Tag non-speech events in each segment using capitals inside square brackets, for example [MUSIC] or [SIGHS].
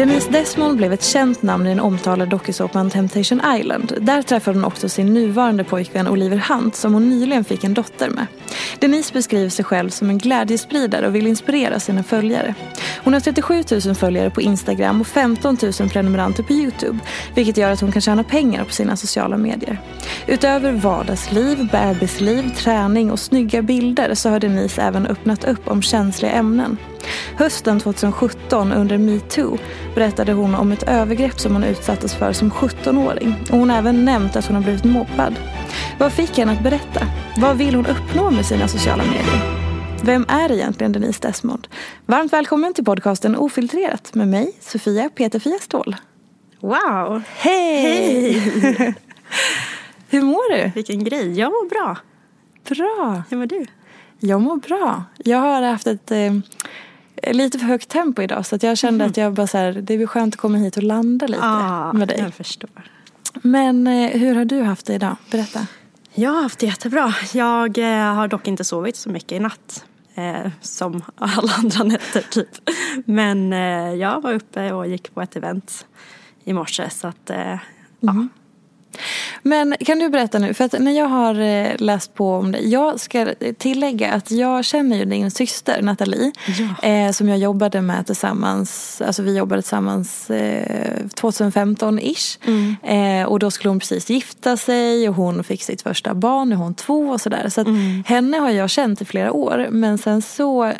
Denise Desmond blev ett känt namn i den omtalade dokusåpan Temptation Island. Där träffade hon också sin nuvarande pojkvän Oliver Hunt som hon nyligen fick en dotter med. Denise beskriver sig själv som en glädjespridare och vill inspirera sina följare. Hon har 37 000 följare på Instagram och 15 000 prenumeranter på Youtube. Vilket gör att hon kan tjäna pengar på sina sociala medier. Utöver vardagsliv, bebisliv, träning och snygga bilder så har Denise även öppnat upp om känsliga ämnen. Hösten 2017 under metoo berättade hon om ett övergrepp som hon utsattes för som 17-åring. Och hon har även nämnt att hon har blivit mobbad. Vad fick henne att berätta? Vad vill hon uppnå med sina sociala medier? Vem är egentligen Denise Desmond? Varmt välkommen till podcasten Ofiltrerat med mig, Sofia Peterfia Ståhl. Wow! Hej! Hej! Hur mår du? Vilken grej. Jag mår bra. Bra. Hur mår du? Jag mår bra. Jag har haft ett eh, lite för högt tempo idag så att jag kände Mhm. att jag bara så här, det är skönt att komma hit och landa lite Ah, med dig. Jag förstår. Men eh, hur har du haft det idag? Berätta. Jag har haft det jättebra. Jag eh, har dock inte sovit så mycket i natt. Eh, som alla andra [LAUGHS] nätter typ. Men eh, jag var uppe och gick på ett event i morse så att eh, ja. Men kan du berätta nu, för att när jag har eh, läst på om det. Jag ska tillägga att jag känner ju din syster Nathalie. Eh, som jag jobbade med tillsammans, alltså vi jobbade tillsammans eh, 2015-ish. Eh, och då skulle hon precis gifta sig och hon fick sitt första barn, nu är hon två och sådär. Så att henne har jag känt i flera år. Men sen så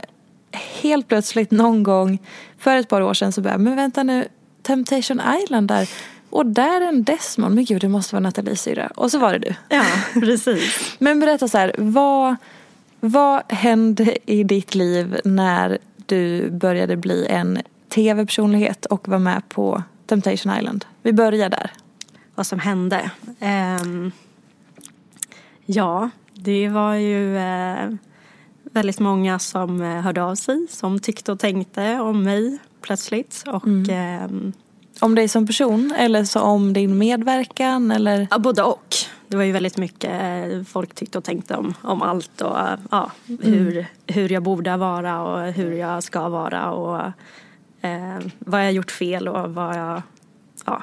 helt plötsligt någon gång för ett par år sedan så bara, men vänta nu, Temptation Island där. Och där är en Desmond, men gud det måste vara Nathalies syrra. Och så var det du. ja, precis. [LAUGHS] Men berätta så här, vad, vad hände i ditt liv när du började bli en tv-personlighet och var med på Temptation Island? Vi börjar där. Vad som hände. Ehm, ja, det var ju eh, väldigt många som eh, hörde av sig. Som tyckte och tänkte om mig plötsligt. Och ehm, Om dig som person eller så om din medverkan eller? Ja, både och. Det var ju väldigt mycket eh, folk tyckte och tänkte om, om allt och eh, ja, hur, hur jag borde vara och hur jag ska vara och eh, vad jag gjort fel och vad jag, ja,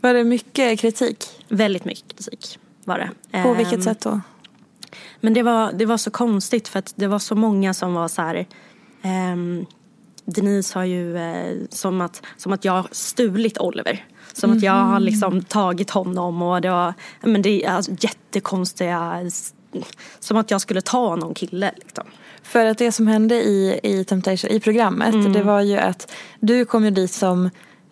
Var det mycket kritik? väldigt mycket kritik var det. På vilket sätt då? Men det var, det var så konstigt för att det var så många som var så här ehm, Denise har ju eh, som, att, som att jag har stulit Oliver. Som att jag har liksom tagit honom och det var men det är alltså, jättekonstiga som att jag skulle ta någon kille liksom. För att det som hände i, i Temptation, i programmet, det var ju att du kom ju dit som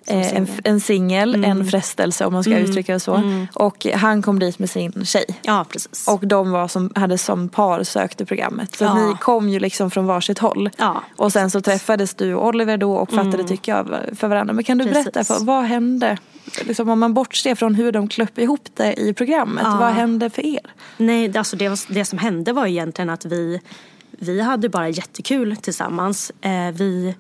en, en singel, mm. en frestelse om man ska mm. uttrycka det så. Mm. Och han kom dit med sin tjej. Ja, precis. Och de var som, hade som par sökt programmet. Så ja. ni kom ju liksom från varsitt håll. Ja, och sen så träffades du och Oliver då och fattade mm. tycke av för varandra. Men kan du precis. berätta, för, vad hände? Liksom om man bortser från hur de klöpp ihop det i programmet. Ja. Vad hände för er? Nej, alltså det, det som hände var egentligen att vi, vi hade bara jättekul tillsammans. Eh, vi eh,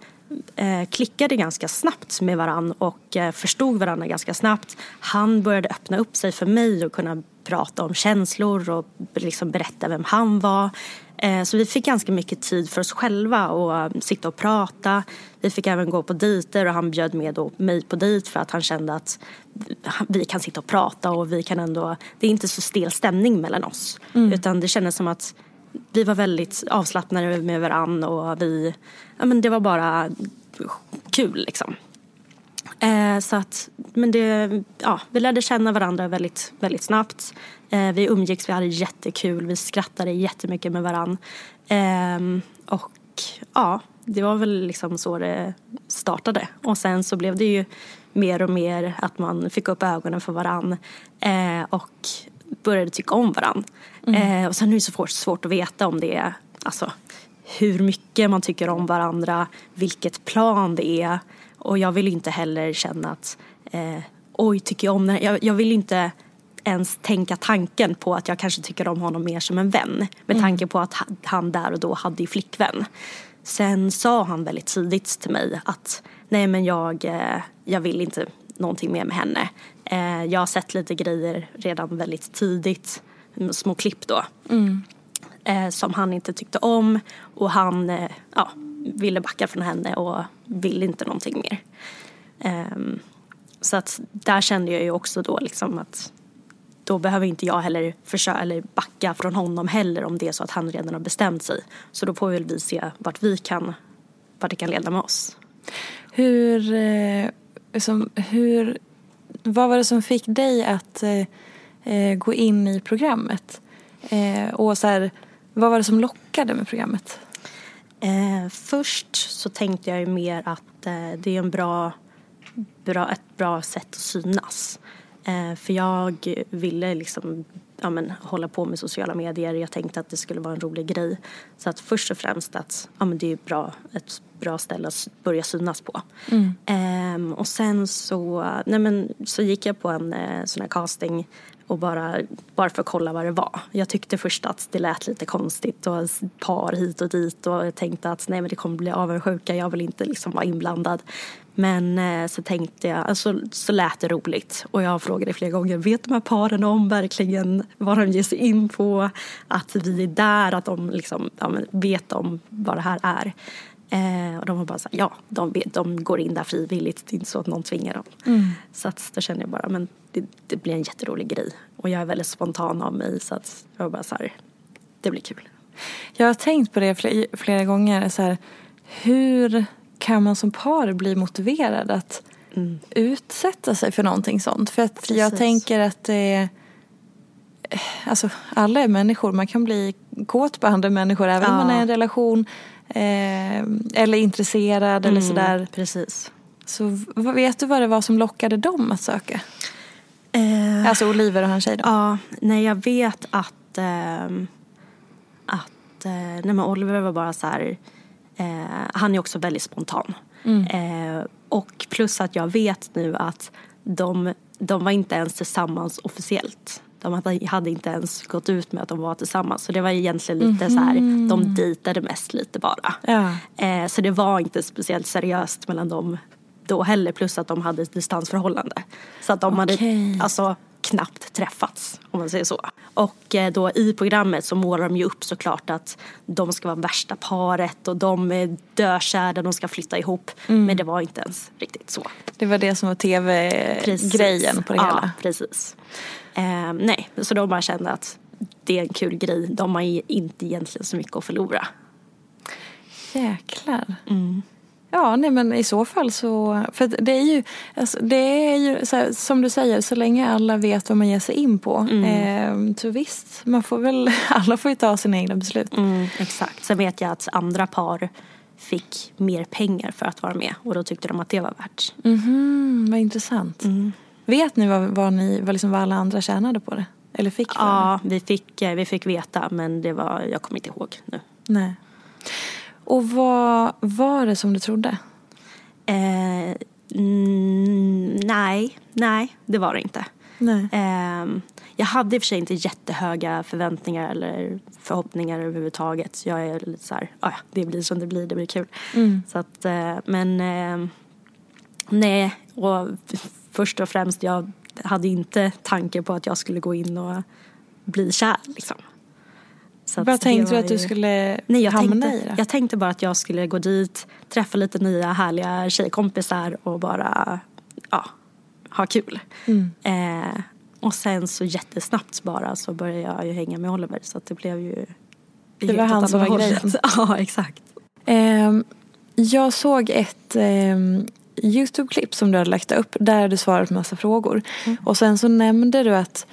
klickade ganska snabbt med varann och eh, förstod varandra ganska snabbt. Han började öppna upp sig för mig och kunna prata om känslor och liksom berätta vem han var. Eh, så vi fick ganska mycket tid för oss själva och sitta och prata. Vi fick även gå på dejter och han bjöd med mig på dejt för att han kände att vi kan sitta och prata och vi kan ändå, det är inte så stel stämning mellan oss. Mm. Utan det kändes som att vi var väldigt avslappnade med varann och vi, ja men det var bara kul liksom. Eh, så att, men det, ja, vi lärde känna varandra väldigt, väldigt snabbt. Eh, vi umgicks, vi hade jättekul, vi skrattade jättemycket med varann. Eh, och ja, det var väl liksom så det startade. Och sen så blev det ju mer och mer att man fick upp ögonen för varann eh, och började tycka om varann. Mm. Eh, och sen är det så svårt, svårt att veta om det är alltså, hur mycket man tycker om varandra, vilket plan det är. Och jag vill inte heller känna att eh, oj, tycker jag om den jag, jag, vill inte ens tänka tanken på att jag kanske tycker om honom mer som en vän. Med mm. tanke på att han där och då hade ju flickvän. Sen sa han väldigt tidigt till mig att nej men jag, eh, jag vill inte någonting mer med henne. Eh, jag har sett lite grejer redan väldigt tidigt, små klipp då. Mm. Eh, som han inte tyckte om och han ja, ville backa från henne och ville inte någonting mer. Um, så att där kände jag ju också då liksom att då behöver inte jag heller försöka eller backa från honom heller om det är så att han redan har bestämt sig. Så då får väl vi se vart vi kan, vart det kan leda med oss. Hur, eh, liksom, hur, vad var det som fick dig att eh, eh, gå in i programmet? Eh, och så här, vad var det som lockade med programmet? Eh, först så tänkte jag ju mer att eh, det är en bra, bra, ett bra sätt att synas. Eh, för jag ville liksom ja, men, hålla på med sociala medier. Jag tänkte att det skulle vara en rolig grej. Så att först och främst att ja, men det är bra, ett bra ställe att börja synas på. Mm. Ehm, och sen så, nej men, så gick jag på en eh, sån här casting och bara, bara för att kolla vad det var. Jag tyckte först att det lät lite konstigt och par hit och dit och jag tänkte att nej men det kommer bli avundsjuka, jag vill inte liksom vara inblandad. Men eh, så tänkte jag, alltså, så lät det roligt och jag frågade flera gånger, vet de här paren om verkligen vad de ger sig in på? Att vi är där, att de liksom, ja, vet om vad det här är. Eh, och de var bara så här, ja, de, de går in där frivilligt. Det är inte så att någon tvingar dem. Mm. Så att då kände jag bara, men det, det, blir en jätterolig grej. Och jag är väldigt spontan av mig så att jag var bara så här, det blir kul. Jag har tänkt på det flera, flera gånger. Så här, hur kan man som par bli motiverad att mm. utsätta sig för någonting sånt? För att Precis. jag tänker att det är Alltså alla är människor, man kan bli kåt på andra människor även ja. om man är i en relation. Eh, eller intresserad mm, eller sådär. Precis. Så vet du vad det var som lockade dem att söka? Eh, alltså Oliver och hans tjej då? Ja, nej jag vet att, eh, att nej men Oliver var bara så här, eh, han är också väldigt spontan. Mm. Eh, och plus att jag vet nu att de, de var inte ens tillsammans officiellt. De hade inte ens gått ut med att de var tillsammans. Så det var egentligen lite mm så här, de mhm. dejtade mest lite bara. Ja. Eh, så det var inte speciellt seriöst mellan dem då heller. Plus att de hade ett distansförhållande. Så att de okay. hade alltså knappt träffats om man säger så. Och eh, då i programmet så målar de ju upp såklart att de ska vara värsta paret och de är dökära, de ska flytta ihop. Mm. Men det var inte ens riktigt så. Det var det som var tv-grejen på det hela? Ja, precis. Eh, nej, så de bara kände att det är en kul grej. De har inte egentligen så mycket att förlora. Jäklar. Mm. Ja, nej men i så fall så, för det är ju, alltså, det är ju här, som du säger, så länge alla vet vad man ger sig in på. Mm. Eh, så visst, man får väl, [LAUGHS] alla får ju ta sina egna beslut. Mm, exakt. Sen vet jag att andra par fick mer pengar för att vara med och då tyckte de att det var värt. Mhm, vad intressant. Vet ni vad, vad, ni, vad, liksom vad alla andra tjänade på det? Eller fick för det? Ja, vi fick, eh, vi fick veta men det var, jag kommer inte ihåg nu. Nej. Och vad var det som du trodde? Eh, mm, nej, nej, det var det inte. Nej. Eh, jag hade i och för sig inte jättehöga förväntningar eller förhoppningar överhuvudtaget. Jag är lite så här, "Ah, ja, det blir som det blir, det blir kul. Så att, eh, men eh, nej, och först och främst, jag hade inte tanke på att jag skulle gå in och bli kär liksom. Så Vad tänkte du att du skulle Nej, jag hamna tänkte, i då? jag tänkte bara att jag skulle gå dit, träffa lite nya härliga tjejkompisar och bara ja, ha kul. Mm. Eh, och sen så jättesnabbt bara så började jag ju hänga med Oliver så att det blev ju Det var han som var grejen. [LAUGHS] Ja, exakt. Ehm, jag såg ett ehm, Youtube-klipp som du hade lagt upp där du svarade på massa frågor. Och sen så nämnde du att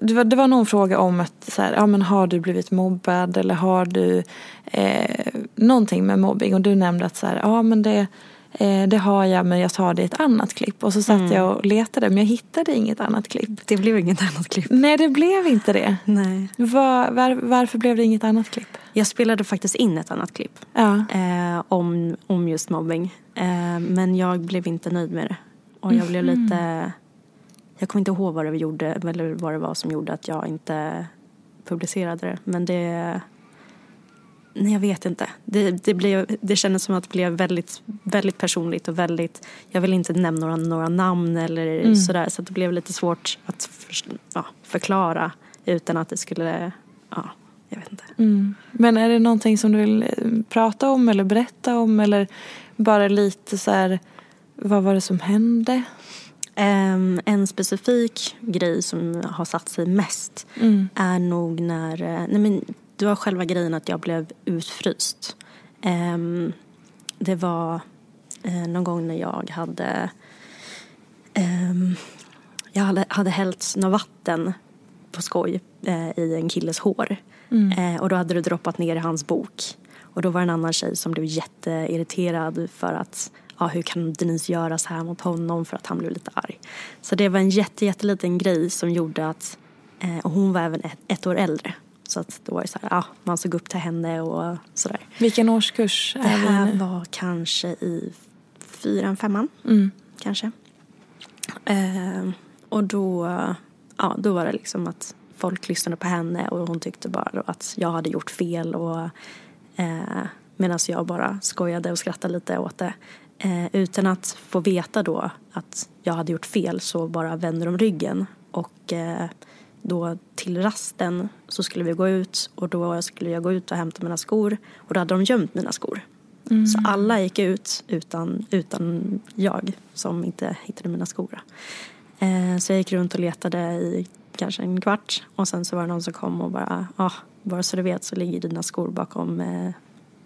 det var, det var någon fråga om att så här, ja, men har du blivit mobbad eller har du eh, någonting med mobbing och du nämnde att så här, ja men det, eh, det har jag men jag tar det i ett annat klipp. Och så satt jag och letade men jag hittade inget annat klipp. Det blev inget annat klipp. Nej det blev inte det. Nej. Var, var, varför blev det inget annat klipp? Jag spelade faktiskt in ett annat klipp Ja. eh, om, om just mobbing. Eh, men jag blev inte nöjd med det. Och jag blev lite... Jag kommer inte ihåg vad det gjorde eller vad det var som gjorde att jag inte publicerade det. Men det... Nej, jag vet inte. Det, det, blev, det kändes som att det blev väldigt, väldigt personligt och väldigt... Jag vill inte nämna några, några namn eller sådär. Så det blev lite svårt att för, ja, förklara utan att det skulle... Ja, jag vet inte. Mm. Men är det någonting som du vill eh, prata om eller berätta om eller bara lite så här, vad var det som hände? Ehm, en specifik grej som har satt sig mest är nog när... eh, Nej men, det var själva grejen att jag blev utfryst. Ehm, det var eh, någon gång när jag hade... ehm, jag hade, hade hällt något vatten på skoj eh, i en killes hår. Eh, och då hade det droppat ner i hans bok. Och då var det en annan tjej som blev jätteirriterad för att ja, hur kan Denise göra så här mot honom för att han blev lite arg. Så det var en jätte, jätteliten grej som gjorde att, och hon var även ett, ett år äldre. Så att då var det så här, ja, man såg upp till henne och sådär. Vilken årskurs Det är vi här nu? var kanske i fyran, femman. Mm. Kanske. Eh, och då, ja, då var det liksom att folk lyssnade på henne och hon tyckte bara att jag hade gjort fel. Och, eh, Medan jag bara skojade och skrattade lite åt det. Eh, utan att få veta då att jag hade gjort fel så bara vände de ryggen. Och eh, då till rasten så skulle vi gå ut och då skulle jag gå ut och hämta mina skor. Och då hade de gömt mina skor. Så alla gick ut utan, utan jag som inte hittade mina skor. Eh, så jag gick runt och letade i kanske en kvart och sen så var det någon som kom och bara, ja, ah, bara så du vet så ligger dina skor bakom, eh,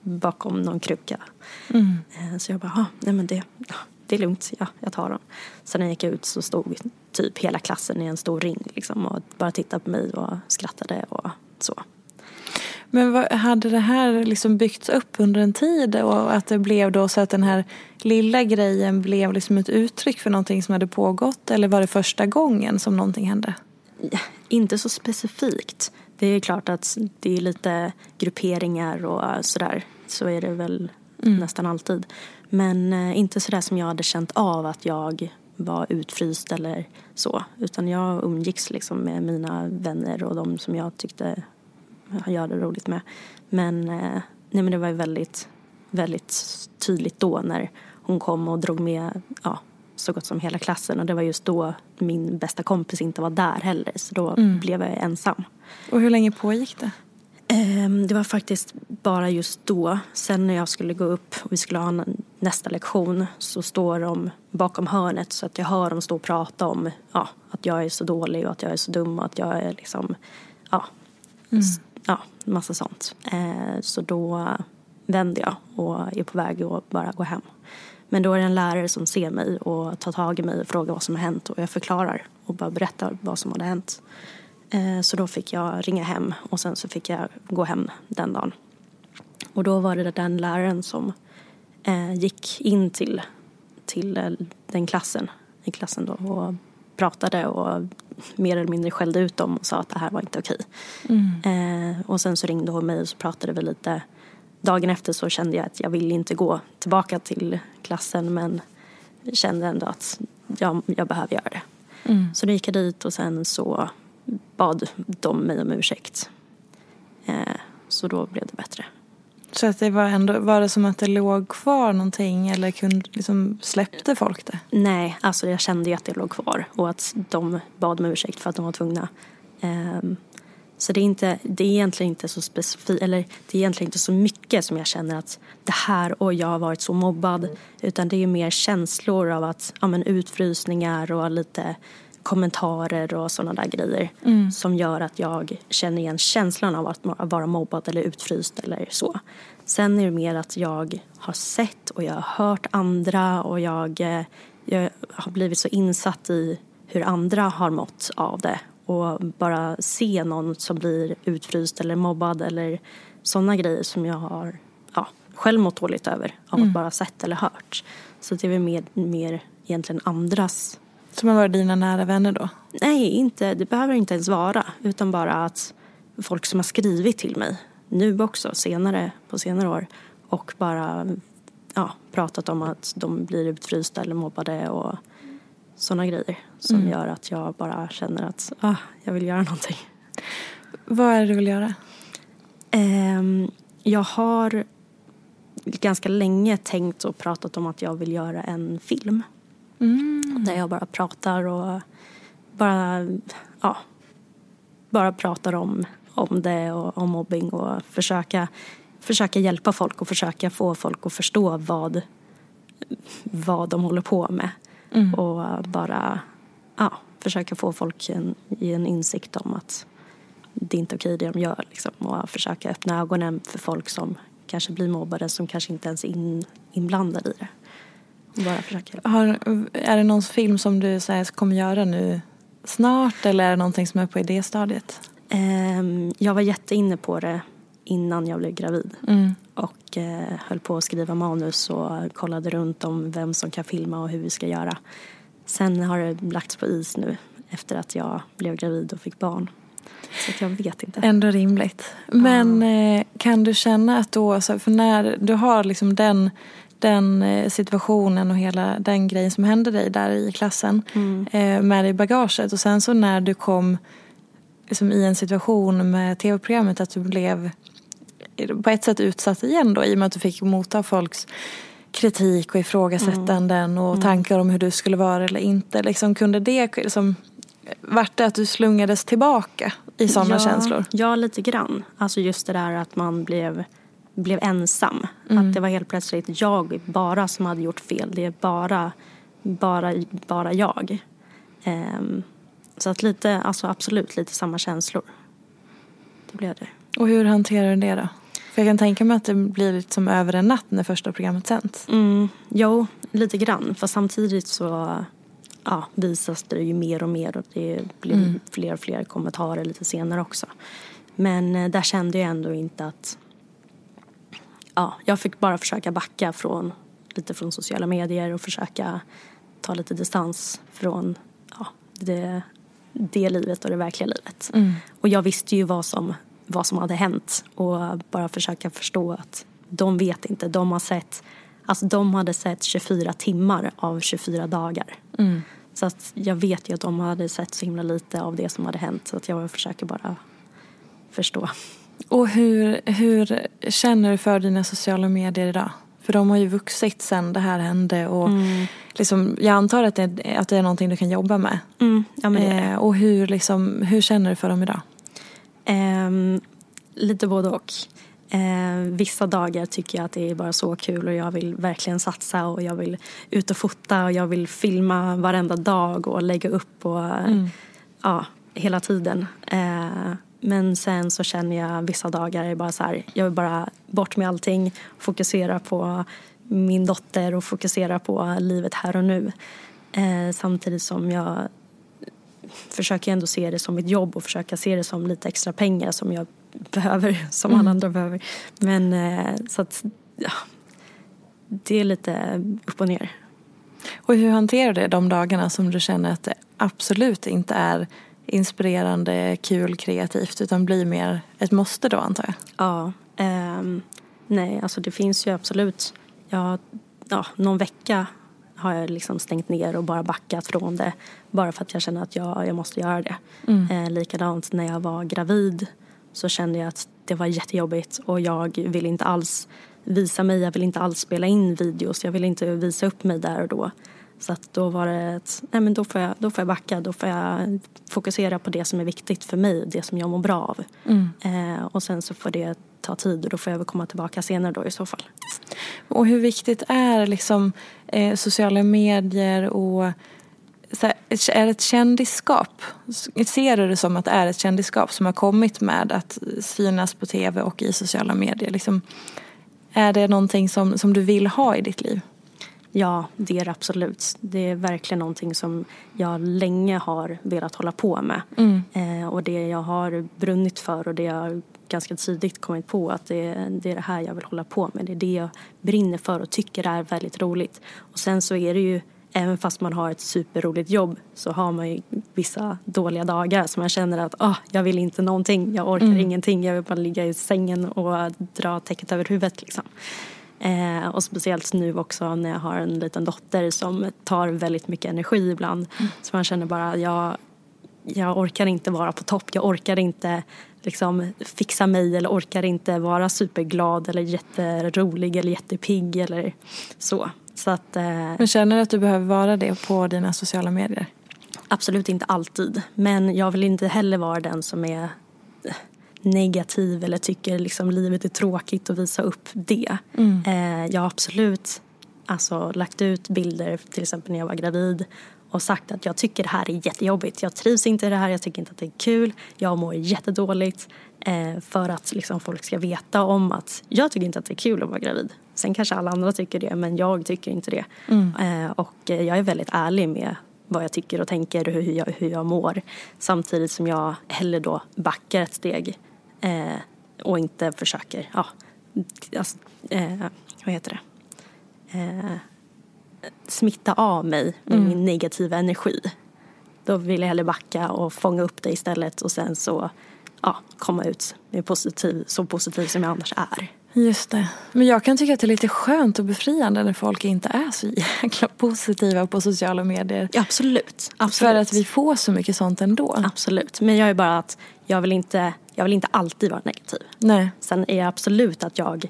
bakom någon kruka. Eh, så jag bara, ah, nej men det, det är lugnt, ja, jag tar dem. Sen när jag gick ut så stod typ hela klassen i en stor ring liksom och bara tittade på mig och skrattade och så. Men vad, hade det här liksom byggts upp under en tid och att det blev då så att den här lilla grejen blev liksom ett uttryck för någonting som hade pågått eller var det första gången som någonting hände? Inte så specifikt. Det är klart att det är lite grupperingar och sådär. Så är det väl nästan alltid. Men eh, inte sådär som jag hade känt av att jag var utfryst eller så. Utan jag umgicks liksom med mina vänner och de som jag tyckte jag hade roligt med. Men, eh, nej, men det var ju väldigt, väldigt tydligt då när hon kom och drog med ja, så gott som hela klassen. Och det var just då min bästa kompis inte var där heller. Så då blev jag ensam. Och hur länge pågick det? Ehm, Det var faktiskt bara just då. Sen när jag skulle gå upp och vi skulle ha nästa lektion så står de bakom hörnet så att jag hör dem stå och prata om ja, att jag är så dålig och att jag är så dum och att jag är liksom, ja, s- ja massa sånt. Eh, Så då vänder jag och är på väg att bara gå hem. Men då är det en lärare som ser mig och tar tag i mig och frågar vad som har hänt och jag förklarar och bara berättar vad som hade hänt. Eh, Så då fick jag ringa hem och sen så fick jag gå hem den dagen. Och då var det den läraren som eh, gick in till, till eh, den klassen, i klassen då och pratade och mer eller mindre skällde ut dem och sa att det här var inte okej. Mm. Och sen så ringde hon mig och så pratade vi lite. Dagen efter så kände jag att jag ville inte gå tillbaka till klassen men kände ändå att jag, jag behöver göra det. Mm. Så då gick jag dit och sen så bad de mig om ursäkt. Eh, så då blev det bättre. Så att det var, ändå, var det som att det låg kvar någonting eller kunde, liksom, släppte folk det? Nej, alltså jag kände ju att det låg kvar och att de bad om ursäkt för att de var tvungna. Um, så det är, inte, det är egentligen inte så specifikt, eller det är egentligen inte så mycket som jag känner att det här och jag har varit så mobbad. Utan det är mer känslor av att, ja men utfrysningar och lite kommentarer och sådana där grejer mm. som gör att jag känner igen känslan av att vara mobbad eller utfryst eller så. Sen är det mer att jag har sett och jag har hört andra och jag, eh, jag har blivit så insatt i hur andra har mått av det och bara se någon som blir utfryst eller mobbad eller sådana grejer som jag har ja, själv mått dåligt över av mm. att bara sett eller hört. Så det är väl mer, mer egentligen andras som har varit dina nära vänner då? Nej, inte, det behöver inte ens vara. Utan bara att folk som har skrivit till mig nu också, senare, på senare år och bara ja, pratat om att de blir utfrysta eller mobbade och sådana grejer som mm. gör att jag bara känner att ah, jag vill göra någonting. Vad är det du vill göra? Um, jag har ganska länge tänkt och pratat om att jag vill göra en film. Mm. Där jag bara pratar och bara, ja, bara pratar om, om det och om mobbing och försöka, försöka hjälpa folk och försöka få folk att förstå vad, vad de håller på med. Mm. Och bara ja, försöka få folk en, i en insikt om att det är inte okej det de gör. Liksom. Och försöka öppna ögonen för folk som kanske blir mobbade som kanske inte ens är in, inblandade i det. Bara försöker. Har, är det någon film som du säger kommer göra nu snart eller är det någonting som är på idéstadiet? Um, jag var jätteinne på det innan jag blev gravid mm. och uh, höll på att skriva manus och kollade runt om vem som kan filma och hur vi ska göra. Sen har det lagts på is nu efter att jag blev gravid och fick barn. Så jag vet inte. Ändå rimligt. Men uh. kan du känna att då, för när du har liksom den den eh, situationen och hela den grejen som hände dig där i klassen mm. Eh, med dig i bagaget. Och sen så när du kom liksom, i en situation med tv-programmet att du blev på ett sätt utsatt igen då i och med att du fick motta folks kritik och ifrågasättanden mm. och tankar om hur du skulle vara eller inte. Liksom, kunde det liksom, vart det att du slungades tillbaka i sådana ja, känslor? Ja, lite grann. Alltså just det där att man blev blev ensam. Mm. Att det var helt plötsligt jag bara som hade gjort fel. Det är bara, bara, bara jag. Um, så att lite, alltså absolut lite samma känslor. Det blev det. Och hur hanterar du det då? För jag kan tänka mig att det blir lite som över en natt när första programmet sänds. Mm, jo, lite grann. För samtidigt så ja, visas det ju mer och mer och det blir mm. fler och fler kommentarer lite senare också. Men eh, där kände jag ändå inte att ja, jag fick bara försöka backa från, lite från sociala medier och försöka ta lite distans från ja, det, det livet och det verkliga livet. Mm. Och jag visste ju vad som, vad som hade hänt och bara försöka förstå att de vet inte, de har sett Alltså de hade sett 24 timmar av 24 dagar. Mm. Så att jag vet ju att de hade sett så himla lite av det som hade hänt. Så att jag försöker bara förstå. Och hur, hur känner du för dina sociala medier idag? För de har ju vuxit sen det här hände och mm. liksom, jag antar att det, att det är någonting du kan jobba med. Mm. Ja, men det är. Eh, och hur, liksom, hur känner du för dem idag? Eh, lite både och. Eh, vissa dagar tycker jag att det är bara så kul och jag vill verkligen satsa och jag vill ut och fota och jag vill filma varenda dag och lägga upp och mm. ja, hela tiden. Men sen så känner jag vissa dagar är bara så här, jag vill bara bort med allting, fokusera på min dotter och fokusera på livet här och nu. Eh, samtidigt som jag försöker ändå se det som mitt jobb och försöka se det som lite extra pengar som jag [LAUGHS] behöver, som alla andra behöver. Men eh, så att, ja, det är lite upp och ner. Och hur hanterar du de dagarna som du känner att det absolut inte är inspirerande, kul, kreativt utan blir mer ett måste då antar jag? Ja, ehm, nej alltså det finns ju absolut, jag, ja, någon vecka har jag liksom stängt ner och bara backat från det bara för att jag känner att jag, jag måste göra det. Mm. Eh, likadant när jag var gravid så kände jag att det var jättejobbigt och jag vill inte alls visa mig, jag vill inte alls spela in videos, jag vill inte visa upp mig där och då. Så att då var det ett, nej men då får, jag, då får jag backa, då får jag fokusera på det som är viktigt för mig, det som jag mår bra av. Mm. Eh, och sen så får det ta tid och då får jag väl komma tillbaka senare då i så fall. Och hur viktigt är liksom eh, sociala medier och här, är det ett kändisskap? Ser du det som att det är ett kändisskap som har kommit med att synas på tv och i sociala medier? Liksom, är det någonting som, som du vill ha i ditt liv? Ja, det är det absolut. Det är verkligen någonting som jag länge har velat hålla på med. Mm. Eh, och det jag har brunnit för och det jag ganska tidigt kommit på att det, det är det här jag vill hålla på med. Det är det jag brinner för och tycker är väldigt roligt. Och sen så är det ju även fast man har ett superroligt jobb så har man ju vissa dåliga dagar så man känner att oh, jag vill inte någonting, jag orkar mm. ingenting, jag vill bara ligga i sängen och dra täcket över huvudet liksom. Eh, och speciellt nu också när jag har en liten dotter som tar väldigt mycket energi ibland. Mm. Så man känner bara, jag, jag orkar inte vara på topp, jag orkar inte liksom fixa mig eller orkar inte vara superglad eller jätterolig eller jättepigg eller så. så att, eh, Men känner du att du behöver vara det på dina sociala medier? Absolut inte alltid. Men jag vill inte heller vara den som är negativ eller tycker liksom livet är tråkigt och visa upp det. Mm. Eh, jag har absolut alltså, lagt ut bilder till exempel när jag var gravid och sagt att jag tycker det här är jättejobbigt. Jag trivs inte i det här, jag tycker inte att det är kul, jag mår jättedåligt. Eh, för att liksom, folk ska veta om att jag tycker inte att det är kul att vara gravid. Sen kanske alla andra tycker det men jag tycker inte det. Mm. Eh, och jag är väldigt ärlig med vad jag tycker och tänker och hur jag, hur jag mår. Samtidigt som jag hellre då backar ett steg eh, och inte försöker, ja, alltså, eh, vad heter det, eh, smitta av mig med mm. min negativa energi. Då vill jag hellre backa och fånga upp det istället och sen så ja, komma ut med positiv, så positiv som jag annars är. Just det. Men jag kan tycka att det är lite skönt och befriande när folk inte är så [LAUGHS] jäkla positiva på sociala medier. Ja, absolut. absolut. För att vi får så mycket sånt ändå. Absolut. Men jag är bara att jag vill inte, jag vill inte alltid vara negativ. Nej. Sen är det absolut att jag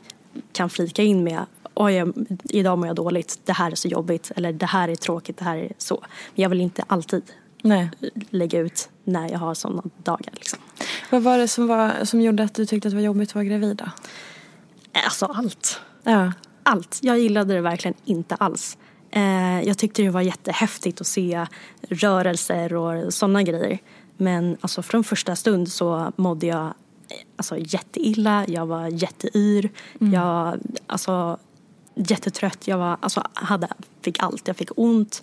kan flika in med oj, idag mår jag dåligt, det här är så jobbigt eller det här är tråkigt, det här är så. Men jag vill inte alltid Nej. lägga ut när jag har sådana dagar. Liksom. Vad var det som, var, som gjorde att du tyckte att det var jobbigt att vara gravid då? Alltså allt. Ja. Allt. Jag gillade det verkligen inte alls. Eh, jag tyckte det var jättehäftigt att se rörelser och sådana grejer. Men alltså från första stund så mådde jag alltså, jätteilla, jag var jätteyr, mm. jag alltså, jättetrött, jag var, alltså, hade, fick allt, jag fick ont.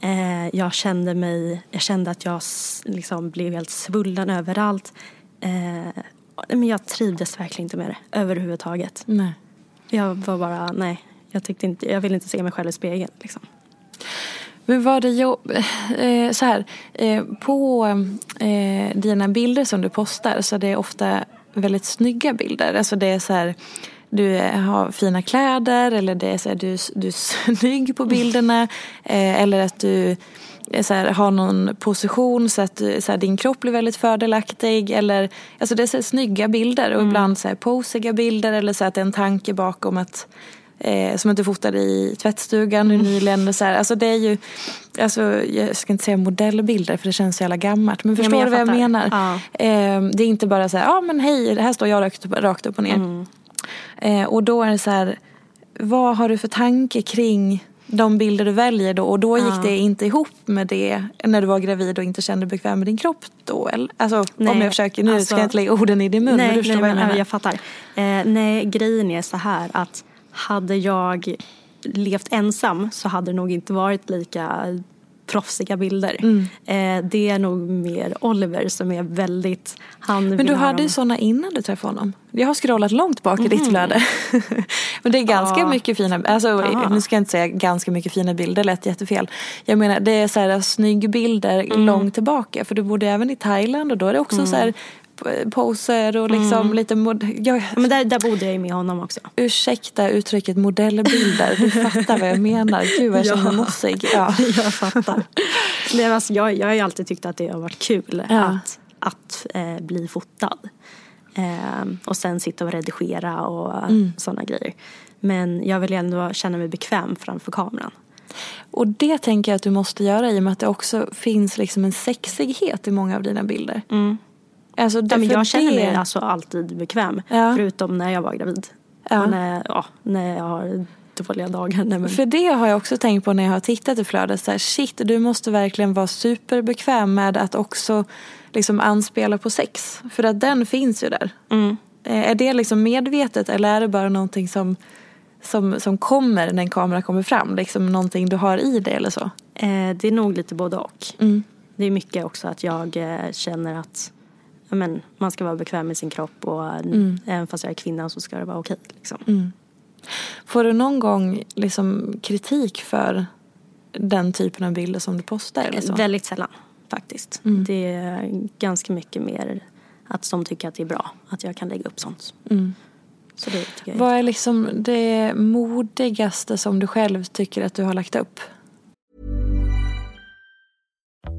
Eh, jag kände mig, jag kände att jag liksom blev helt svullen överallt. Eh, men jag trivdes verkligen inte med det överhuvudtaget. Nej. Jag var bara, nej, jag, tyckte inte, jag ville inte se mig själv i spegeln. Liksom. Men var det jobb... Eh, så här, eh, på eh, dina bilder som du postar så är det ofta väldigt snygga bilder. Alltså det är så här, du har fina kläder eller det är så här, du, du är [LAUGHS] snygg på bilderna. Eh, eller att du så här, har någon position så att så här, din kropp blir väldigt fördelaktig. Eller, alltså det är så här, snygga bilder och mm. ibland så här, posiga bilder eller så att det är en tanke bakom att eh, som att du fotade i tvättstugan mm. nyligen. Så här. Alltså det är ju, alltså, jag ska inte säga modellbilder för det känns så jävla gammalt. Men förstår ja, du vad jag menar? Ja. Eh, det är inte bara så här, ja ah, men hej, här står jag rakt upp, rakt upp och ner. Mm. Eh, och då är det så här, vad har du för tanke kring de bilder du väljer då och då gick ja. det inte ihop med det när du var gravid och inte kände dig bekväm med din kropp då? Eller? Alltså nej, om jag försöker, nu alltså, ska jag inte lägga orden i din mun nej, men du förstår nej, vad jag menar. Jag fattar. Eh, nej, grejen är så här att hade jag levt ensam så hade det nog inte varit lika proffsiga bilder. Mm. Eh, det är nog mer Oliver som är väldigt, han Men du hade ju sådana innan du träffade honom. Jag har scrollat långt bak i ditt mm. flöde. [LAUGHS] Men det är ganska ja. mycket fina, alltså nu ska jag inte säga ganska mycket fina bilder, lät jättefel. Jag menar det är så här snygg bilder mm. långt tillbaka för du bodde även i Thailand och då är det också mm. så här poser och liksom mm. lite mod jag, Men där, där bodde jag ju med honom också. Ursäkta uttrycket modellbilder. Du fattar vad jag menar. Gud vad jag känner mossig. [LAUGHS] Ja. jag fattar. Nej, alltså, jag, jag har ju alltid tyckt att det har varit kul ja. att, att eh, bli fotad. Eh, och sen sitta och redigera och mm. sådana grejer. Men jag vill ändå känna mig bekväm framför kameran. Och det tänker jag att du måste göra i och med att det också finns liksom en sexighet i många av dina bilder. Mm. Alltså, ja, men jag känner mig alltså alltid bekväm. Ja. Förutom när jag var gravid. Ja. Och när, ja, när jag har dåliga dagar. Nej, men... För det har jag också tänkt på när jag har tittat i flödet. Så här, shit, du måste verkligen vara superbekväm med att också liksom anspela på sex. För att den finns ju där. Mm. Eh, är det liksom medvetet eller är det bara någonting som, som, som kommer när en kamera kommer fram? Liksom någonting du har i dig eller så? Eh, det är nog lite både och. Mm. Det är mycket också att jag eh, känner att men, man ska vara bekväm med sin kropp och mm. även fast jag är kvinna så ska det vara okej. Liksom. Mm. Får du någon gång liksom kritik för den typen av bilder som du postar? Eller så? Väldigt sällan faktiskt. Mm. Det är ganska mycket mer att de tycker att det är bra att jag kan lägga upp sånt. Mm. Så det Vad är liksom det modigaste som du själv tycker att du har lagt upp?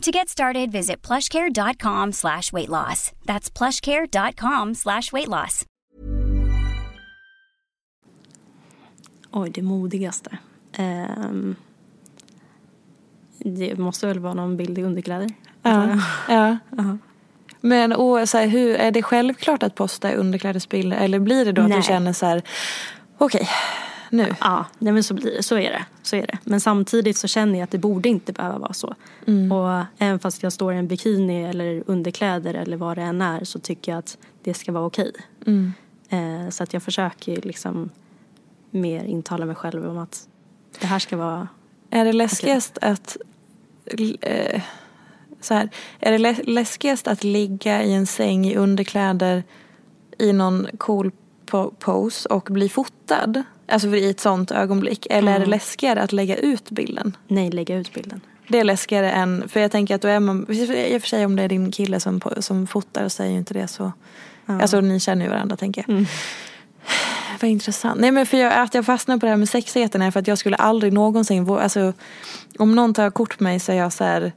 To get started, visit plushcare.com slash weight loss. That's plushcare.com slash weight loss. Oj, det modigaste. Um, det måste väl vara någon bild i underkläder? Ja. ja. Uh -huh. Men och, så här, hur, är det självklart att posta underklädesbilder eller blir det då Nej. att du känner så här okej, okay, nu. Ja, nej men så, blir så, är det, så är det. Men samtidigt så känner jag att det borde inte behöva vara så. Mm. Och även fast jag står i en bikini eller underkläder eller vad det än är så tycker jag att det ska vara okej. Mm. Eh, så att jag försöker liksom mer intala mig själv om att det här ska vara Är det läskigast okay. att eh, så här, är det läskigast att ligga i en säng i underkläder i någon cool pose och bli fotad? Alltså i ett sånt ögonblick. Eller mm. är det mm. läskigare att lägga ut bilden? Nej, lägga ut bilden. Det är läskigare än, för jag tänker att då är man, i och för sig om det är din kille som, som fotar så är ju inte det så, ja. alltså ni känner ju varandra tänker jag. Mm. [SIGHS] Vad intressant. Nej men för jag, att jag fastnar på det här med sexigheten är för att jag skulle aldrig någonsin, alltså om någon tar kort på mig så är jag så här,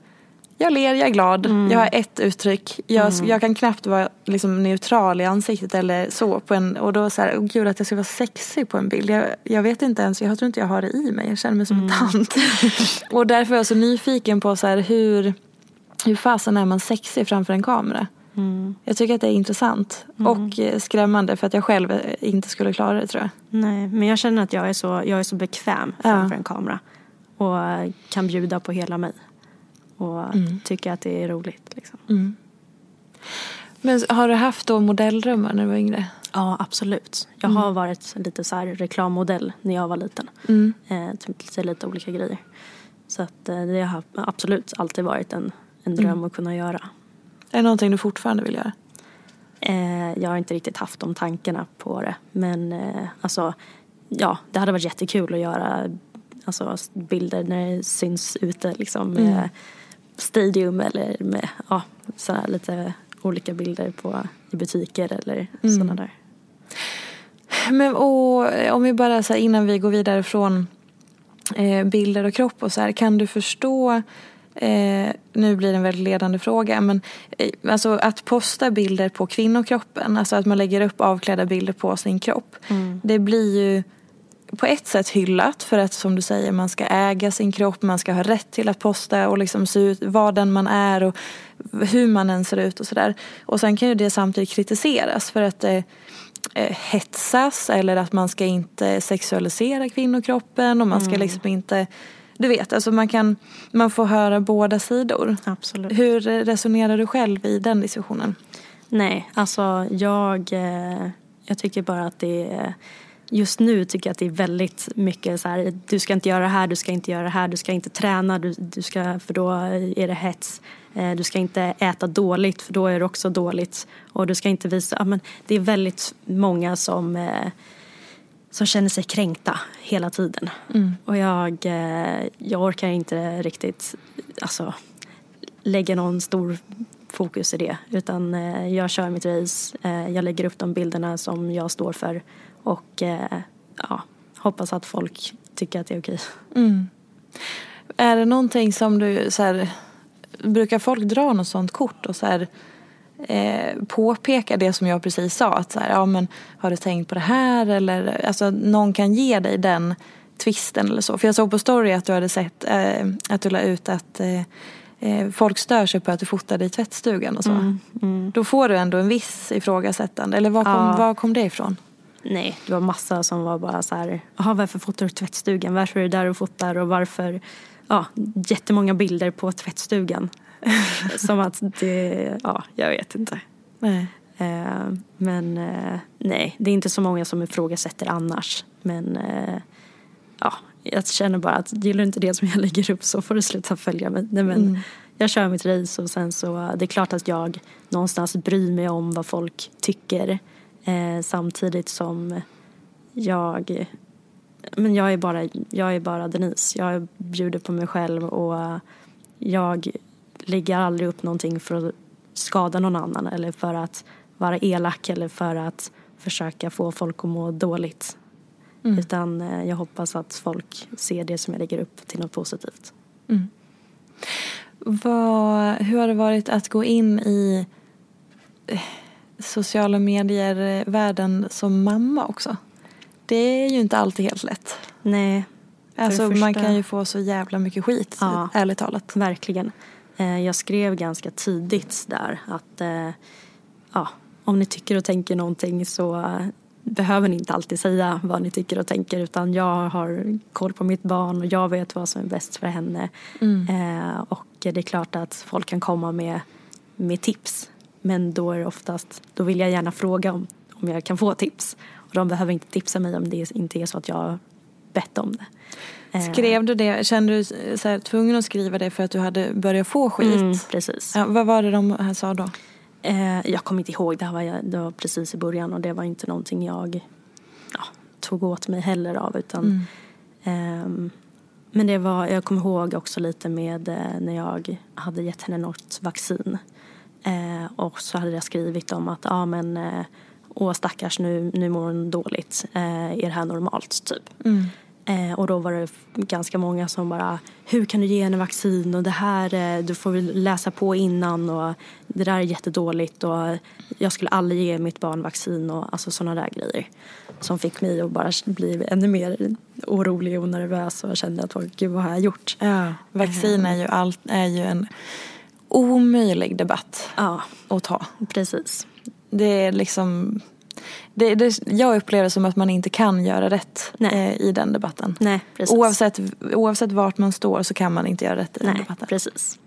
jag ler, jag är glad, mm. jag har ett uttryck. Jag, mm. jag kan knappt vara liksom neutral i ansiktet eller så. På en, och då så här, oh gud att jag ska vara sexig på en bild. Jag, jag vet inte ens, jag tror inte jag har det i mig. Jag känner mig som mm. en tant. [LAUGHS] och därför är jag så nyfiken på så här, hur, hur fasen är man sexig framför en kamera? Mm. Jag tycker att det är intressant mm. och eh, skrämmande för att jag själv eh, inte skulle klara det tror jag. Nej, men jag känner att jag är så, jag är så bekväm framför ja. en kamera och kan bjuda på hela mig och mm. tycker att det är roligt. Liksom. Mm. Men har du haft då modelldrömmar när du var yngre? Ja, absolut. Jag har mm. varit lite så här reklammodell när jag var liten. Mm. Eh, typ lite olika grejer. Så att det har absolut alltid varit en, en dröm mm. att kunna göra. Är det någonting du fortfarande vill göra? Eh, jag har inte riktigt haft de tankarna på det. Men eh, alltså, ja, det hade varit jättekul att göra alltså, bilder när det syns ute liksom mm. Stadium eller med ja, sådana lite olika bilder på, i butiker eller mm. sådana där. Men och, om vi bara så här, innan vi går vidare från eh, bilder och kropp och så här, kan du förstå Eh, nu blir det en väldigt ledande fråga men eh, alltså att posta bilder på kvinnokroppen, alltså att man lägger upp avklädda bilder på sin kropp. Mm. Det blir ju på ett sätt hyllat för att som du säger man ska äga sin kropp, man ska ha rätt till att posta och liksom se ut, vara den man är och hur man än ser ut och sådär. Och sen kan ju det samtidigt kritiseras för att det eh, hetsas eller att man ska inte sexualisera kvinnokroppen och man ska mm. liksom inte du vet, alltså man kan man får höra båda sidor. Absolut. Hur resonerar du själv i den diskussionen? Nej, alltså jag, eh, jag tycker bara att det är Just nu tycker jag att det är väldigt mycket så här, du ska inte göra det här, du ska inte göra det här, du ska inte träna, du, du ska, för då är det hets. Eh, du ska inte äta dåligt, för då är det också dåligt. Och du ska inte visa, ja, men det är väldigt många som eh, som känner sig kränkta hela tiden. Mm. Och jag, eh, jag orkar inte riktigt alltså, lägga någon stor fokus i det. Utan jag kör mitt race, jag lägger upp de bilderna som jag står för och ja, hoppas att folk tycker att det är okej. Mm. Är det någonting som du, så här, brukar folk dra något sånt kort och så här, eh, påpeka det som jag precis sa. Att så här, ja, men, har du tänkt på det här? Eller, alltså, någon kan ge dig den twisten eller så. För jag såg på story att du hade sett eh, att du la ut att eh, eh, folk stör sig på att du fotade i tvättstugan och så. Mm, mm. Då får du ändå en viss ifrågasättande. Eller var kom, ja. var kom det ifrån? Nej, det var massa som var bara så här, jaha varför fotar du tvättstugan? Varför är du där och fotar? Och varför, ja, jättemånga bilder på tvättstugan. [LAUGHS] Som att det, ja, jag vet inte. Nej. Eh, men eh, nej, det är inte så många som ifrågasätter annars. Men eh, ja, jag känner bara att gillar du inte det som jag [LAUGHS] lägger upp så får du sluta följa mig. Nej, men mm. Jag kör mitt race och sen så, det är klart att jag någonstans bryr mig om vad folk tycker. Eh, samtidigt som jag, men jag är, bara, jag är bara Denise. Jag bjuder på mig själv och jag lägger aldrig upp någonting för att skada någon annan eller för att vara elak eller för att försöka få folk att må dåligt. Mm. Utan eh, jag hoppas att folk ser det som jag lägger upp till något positivt. Mm. Vad, hur har det varit att gå in i eh, sociala medier-världen som mamma också? Det är ju inte alltid helt lätt. Nej. Alltså första... man kan ju få så jävla mycket skit, ja, ärligt talat. Verkligen. Eh, jag skrev ganska tidigt där att eh, ja, om ni tycker och tänker någonting så behöver ni inte alltid säga vad ni tycker och tänker utan jag har koll på mitt barn och jag vet vad som är bäst för henne. Mm. Eh, och det är klart att folk kan komma med, med tips men då är det oftast, då vill jag gärna fråga om, om jag kan få tips. Och de behöver inte tipsa mig om det inte är så att jag har bett om det. Eh. Skrev du det, kände du så här, tvungen att skriva det för att du hade börjat få skit? Mm, precis. Ja, vad var det de sa då? Eh, jag kommer inte ihåg, det, här var, det var precis i början och det var inte någonting jag ja, tog åt mig heller av. Utan, mm. eh, men det var, jag kommer ihåg också lite med eh, när jag hade gett henne något vaccin. Eh, och så hade jag skrivit om att, ja men, eh, åh stackars nu, nu mår hon dåligt, är det här normalt typ? Mm. Eh, och då var det ganska många som bara, hur kan du ge henne vaccin och det här, eh, du får väl läsa på innan och det där är jättedåligt och jag skulle aldrig ge mitt barn vaccin och alltså sådana där grejer. Som fick mig att bara bli ännu mer orolig och nervös och kände att gud vad har jag gjort? Ja, vaccin är ju, allt, är ju en omöjlig debatt Ja, att ta. precis. Det är liksom... Det, det, jag upplever det som att man inte kan göra rätt eh, i den debatten. Nej, precis. Oavsett, oavsett vart man står så kan man inte göra rätt i den Nej, debatten. precis.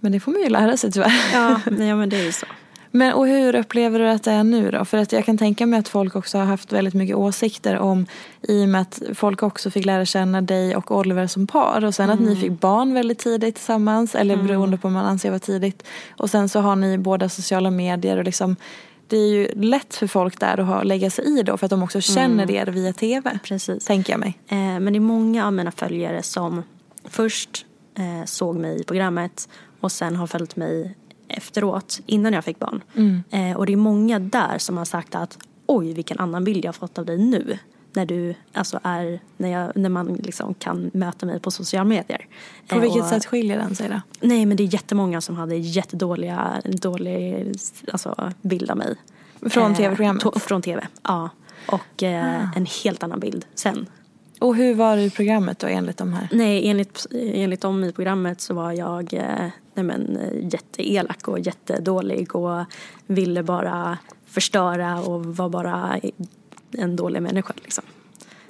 Men det får man ju lära sig tyvärr. Ja, nej, men det är ju så. Men och hur upplever du att det är nu då? För att jag kan tänka mig att folk också har haft väldigt mycket åsikter om i och med att folk också fick lära känna dig och Oliver som par och sen att Mm. ni fick barn väldigt tidigt tillsammans eller beroende på vad man anser vara tidigt. Och sen så har ni båda sociala medier och liksom det är ju lätt för folk där att ha, lägga sig i då för att de också känner er via tv. Mm. Precis. Tänker jag mig. Eh, men det är många av mina följare som först eh, såg mig i programmet och sen har följt mig efteråt, innan jag fick barn. Eh, och det är många där som har sagt att oj vilken annan bild jag har fått av dig nu. När du, alltså är, när, jag, när man liksom kan möta mig på sociala medier. På Eh, vilket och- sätt skiljer den sig då? Nej men det är jättemånga som hade jättedåliga dålig, alltså, bild av mig. Från Eh, tv-programmet? Från tv, ja. Och eh, en helt annan bild sen. Och hur var det i programmet då enligt de här? Nej, enligt, enligt dem i programmet så var jag eh, nej men, eh, jätteelak och jättedålig och ville bara förstöra och var bara en dålig människa. Liksom.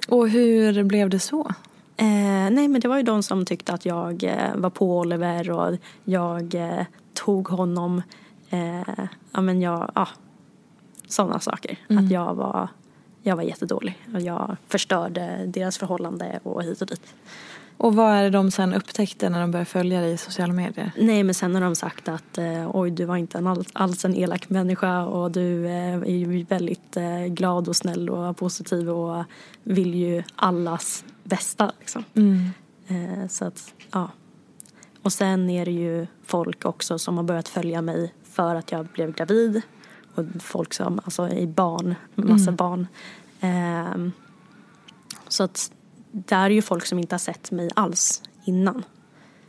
Och hur blev det så? Eh, nej, men det var ju de som tyckte att jag eh, var på Oliver och jag eh, tog honom. Eh, ja, men jag, ja, sådana saker. Att jag var, jag var jättedålig och jag förstörde deras förhållande och hit och dit. Och vad är det de sen upptäckte när de började följa dig i sociala medier? Nej, men sen har de sagt att eh, oj, du var inte en all, alls en elak människa och du eh, är ju väldigt eh, glad och snäll och positiv och vill ju allas bästa. Liksom. Eh, så att, ja. Och sen är det ju folk också som har börjat följa mig för att jag blev gravid. Och folk som, alltså i barn, massa barn. Ehm, så att där är ju folk som inte har sett mig alls innan.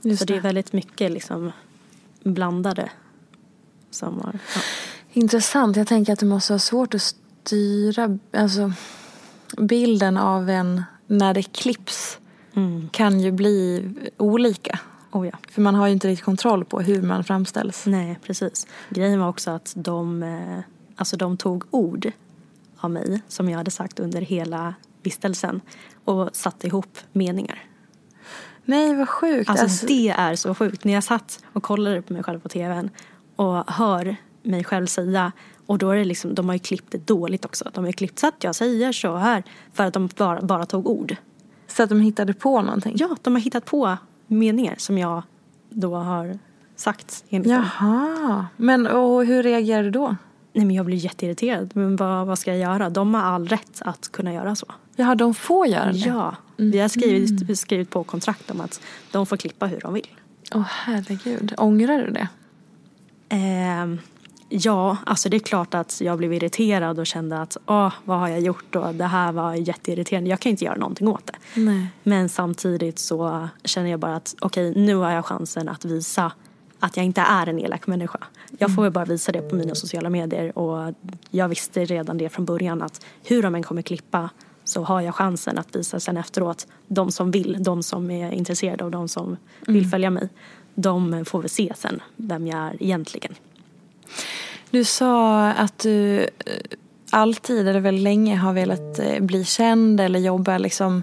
Just så det är det. väldigt mycket liksom blandade. Som har, ja. Intressant. Jag tänker att det måste vara svårt att styra alltså, bilden av en när det klipps kan ju bli olika. Oh ja. För man har ju inte riktigt kontroll på hur man framställs. Nej, precis. Grejen var också att de, eh, alltså de tog ord av mig som jag hade sagt under hela vistelsen och satte ihop meningar. Nej, vad sjukt. Alltså, Alltså, det är så sjukt. När jag satt och kollade på mig själv på tvn och hör mig själv säga och då är det liksom, de har ju klippt det dåligt också. De har ju klippt så att jag säger så här för att de bara, bara tog ord. Så att de hittade på någonting? Ja, de har hittat på meningar som jag då har sagt enligt. Jaha. Men och hur reagerar du då? Nej men jag blir jätteirriterad. Men vad, vad ska jag göra? De har all rätt att kunna göra så. Jaha, de får göra det? Ja. Vi har skrivit, skrivit på kontrakt om att de får klippa hur de vill. Åh herregud. Ångrar du det? Ehm, ja, alltså det är klart att jag blev irriterad och kände att åh, vad har jag gjort och det här var jätteirriterande. Jag kan inte göra någonting åt det. Nej. Men samtidigt så känner jag bara att okej, nu har jag chansen att visa att jag inte är en elak människa. Jag får ju bara visa det på mina sociala medier och jag visste redan det från början att hur de än kommer klippa så har jag chansen att visa sen efteråt. De som vill, de som är intresserade och de som vill följa mig. De får väl se sen vem jag är egentligen. Du sa att du eh, alltid, eller väldigt länge, har velat eh, bli känd eller jobba liksom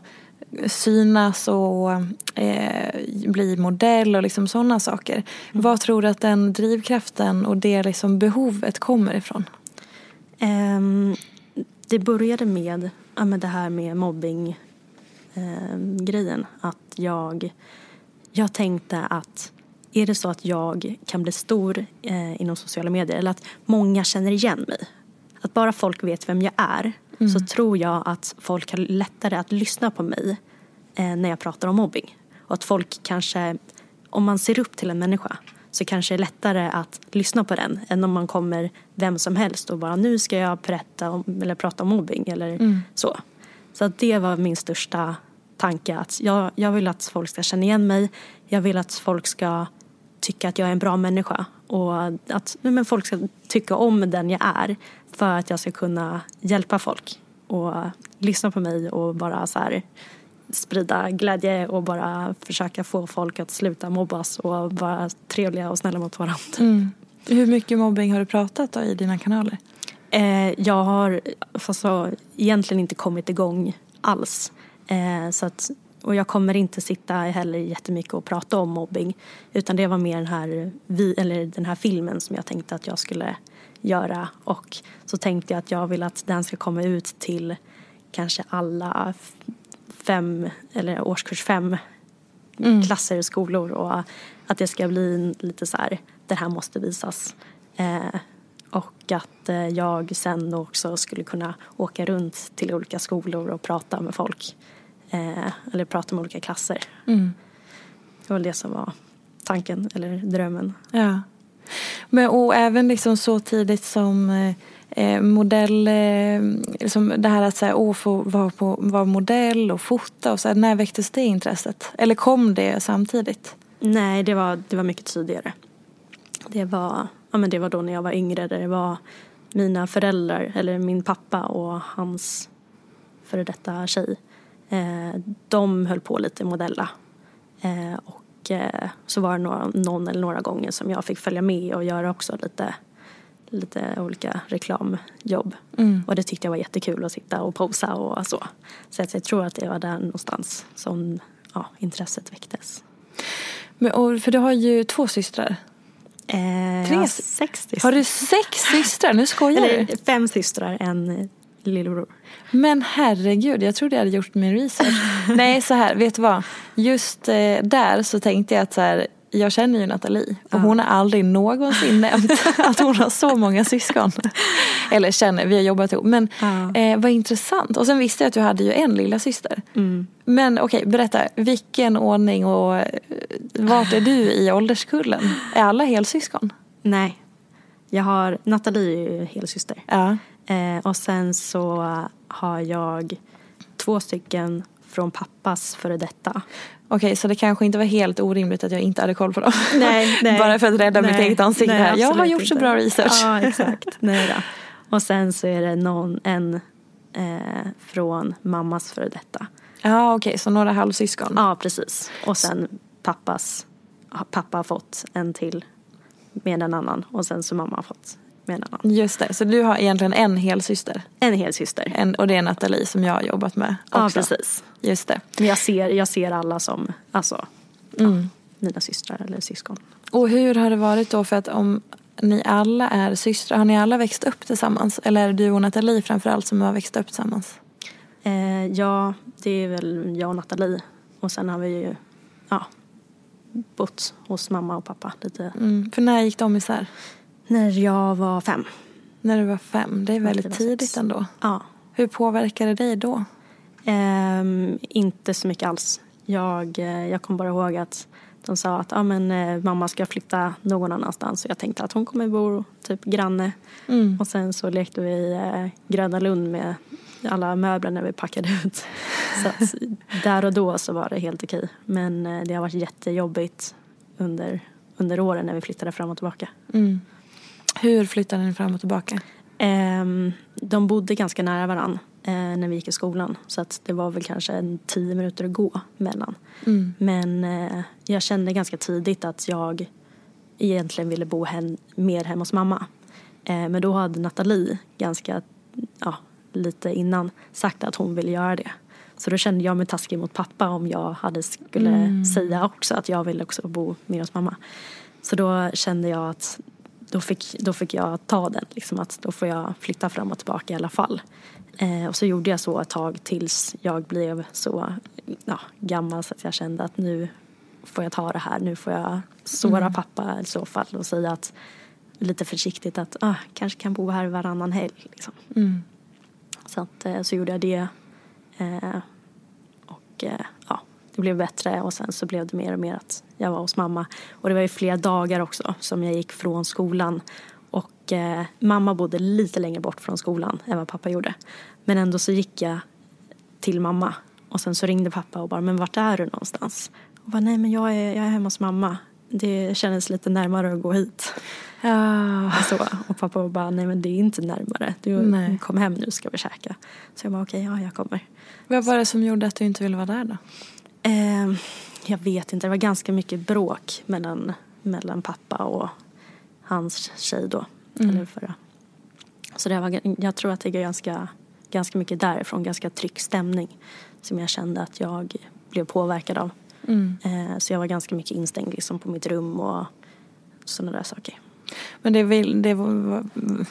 synas och eh, bli modell och liksom sådana saker. Vad tror du att den drivkraften och det liksom behovet kommer ifrån? Ehm, det började med, ja, med det här med mobbing ehm, grejen. Att jag, jag tänkte att är det så att jag kan bli stor eh, inom sociala medier eller att många känner igen mig. Att bara folk vet vem jag är så tror jag att folk har lättare att lyssna på mig eh, när jag pratar om mobbing. Och att folk kanske, om man ser upp till en människa så kanske det är lättare att lyssna på den än om man kommer vem som helst och bara nu ska jag berätta om, eller prata om mobbing eller så. Så att det var min största tanke att jag, jag vill att folk ska känna igen mig. Jag vill att folk ska tycka att jag är en bra människa och att men folk ska tycka om den jag är för att jag ska kunna hjälpa folk och lyssna på mig och bara så här sprida glädje och bara försöka få folk att sluta mobbas och vara trevliga och snälla mot varandra. Mm. Hur mycket mobbing har du pratat då i dina kanaler? Eh, jag har alltså, egentligen inte kommit igång alls. Eh, så att, och jag kommer inte sitta heller jättemycket och prata om mobbing. Utan det var mer den här, vi, eller den här filmen som jag tänkte att jag skulle göra. Och så tänkte jag att jag vill att den ska komma ut till kanske alla fem, eller årskurs fem mm. klasser och skolor. Och att det ska bli lite så här, det här måste visas. Eh, och att eh, jag sen också skulle kunna åka runt till olika skolor och prata med folk. Eh, eller prata med olika klasser. Mm. Det var det som var tanken, eller drömmen. Ja. Men, och även liksom så tidigt som eh, eh modell, eh, liksom det här att så här, åh, få vara, på, vara modell och fota och så här, när väcktes det intresset? Eller kom det samtidigt? Nej, det var, det var mycket tidigare. Det var, ja, men det var då när jag var yngre där det var mina föräldrar, eller min pappa och hans före detta tjej. Eh, de höll på lite modella. Eh, och eh, så var det några, någon eller några gånger som jag fick följa med och göra också lite, lite olika reklamjobb. Mm. Och det tyckte jag var jättekul att sitta och posa och så. Så jag tror att det var där någonstans som ja, intresset väcktes. Men, och, för du har ju två systrar. Eh, Tre? sex systrar. Har du sex systrar? Nu skojar Eller, du. Fem systrar, en lillebror. Men herregud, jag trodde jag hade gjort min research. [LAUGHS] Nej, så här, vet du vad? Just eh, där så tänkte jag att så här, jag känner ju Nathalie och ja. hon har aldrig någonsin [LAUGHS] nämnt att hon har så många syskon. Eller känner, vi har jobbat ihop. Men ja. eh, vad intressant. Och sen visste jag att du hade ju en lilla syster. Mm. Men okej, okay, berätta. Vilken ordning och eh, vart är du i ålderskullen? Är alla helsyskon? Nej. Jag har, Nathalie är ju helsyster. Ja. Eh, och sen så har jag två stycken från pappas före detta. Okej, så det kanske inte var helt orimligt att jag inte hade koll på dem. Nej, [LAUGHS] nej. Bara för att rädda nej, mitt eget ansikte nej, här. Jag har gjort inte. så bra research. Ja, [LAUGHS] exakt. nej då. Och sen så är det någon, en eh, från mammas före detta. Ja, okej, okay, så några halvsyskon. Ja, precis. Och sen pappas, pappa har fått en till med en annan och sen så mamma har fått med en annan. Just det, så du har egentligen en hel syster. En hel syster. En, och det är Nathalie som jag har jobbat med också. Ja, precis. Just det. Men jag ser, jag ser alla som, alltså, mm. ja, mina systrar eller syskon. Och hur har det varit då för att om ni alla är systrar, har ni alla växt upp tillsammans? Eller är det du och Nathalie framförallt som har växt upp tillsammans? Eh, ja, det är väl jag och Nathalie. Och sen har vi ju, ja, bott hos mamma och pappa lite. Mm, för när gick de isär? När jag var fem. När du var fem, det är väldigt tidigt sex. ändå. Ja. Hur påverkade det dig då? Um, inte så mycket alls. Jag, eh, jag kommer bara ihåg att de sa att ah, men, eh, mamma ska flytta någon annanstans. Och jag tänkte att hon kommer bo typ granne. Mm. Och sen så lekte vi eh, Gröna Lund med alla möbler när vi packade ut. [LAUGHS] Så att, där och då så var det helt okej. Men eh, det har varit jättejobbigt under, under åren när vi flyttade fram och tillbaka. Mm. Hur flyttade ni fram och tillbaka? Um, de bodde ganska nära varann eh, när vi gick i skolan. Så att det var väl kanske en tio minuter att gå mellan. Mm. Men eh, jag kände ganska tidigt att jag egentligen ville bo hem, mer hemma hos mamma. Eh, men då hade Nathalie ganska, ja, lite innan sagt att hon ville göra det. Så då kände jag mig taskig mot pappa om jag hade skulle mm. säga också att jag ville också bo mer hos mamma. Så då kände jag att då fick, då fick jag ta den, liksom att då får jag flytta fram och tillbaka i alla fall. Eh, och så gjorde jag så ett tag tills jag blev så ja, gammal så att jag kände att nu får jag ta det här, nu får jag såra mm. pappa i så fall och säga att lite försiktigt att ah, kanske kan bo här varannan helg. Liksom. Mm. Så, att, eh, så gjorde jag det. Eh, och eh, det blev bättre och sen så blev det mer och mer att jag var hos mamma. Och det var ju flera dagar också som jag gick från skolan. Och eh, mamma bodde lite längre bort från skolan än vad pappa gjorde. Men ändå så gick jag till mamma. Och sen så ringde pappa och bara, men vart är du någonstans? Och bara, nej men jag är, jag är hemma hos mamma. det kändes lite närmare att gå hit. Ja. Så, och pappa bara, nej men det är inte närmare. Du Nej. kom hem nu ska vi käka. Så jag bara, okej, ja jag kommer. Vad var det som gjorde att du inte ville vara där då? Eh, jag vet inte, det var ganska mycket bråk mellan, mellan pappa och hans tjej då. Eller förra. Så det var, jag tror att det är ganska, ganska mycket därifrån, ganska tryck stämning. Som jag kände att jag blev påverkad av. Eh, så jag var ganska mycket instängd liksom, på mitt rum och sådana där saker. Men det, vill, det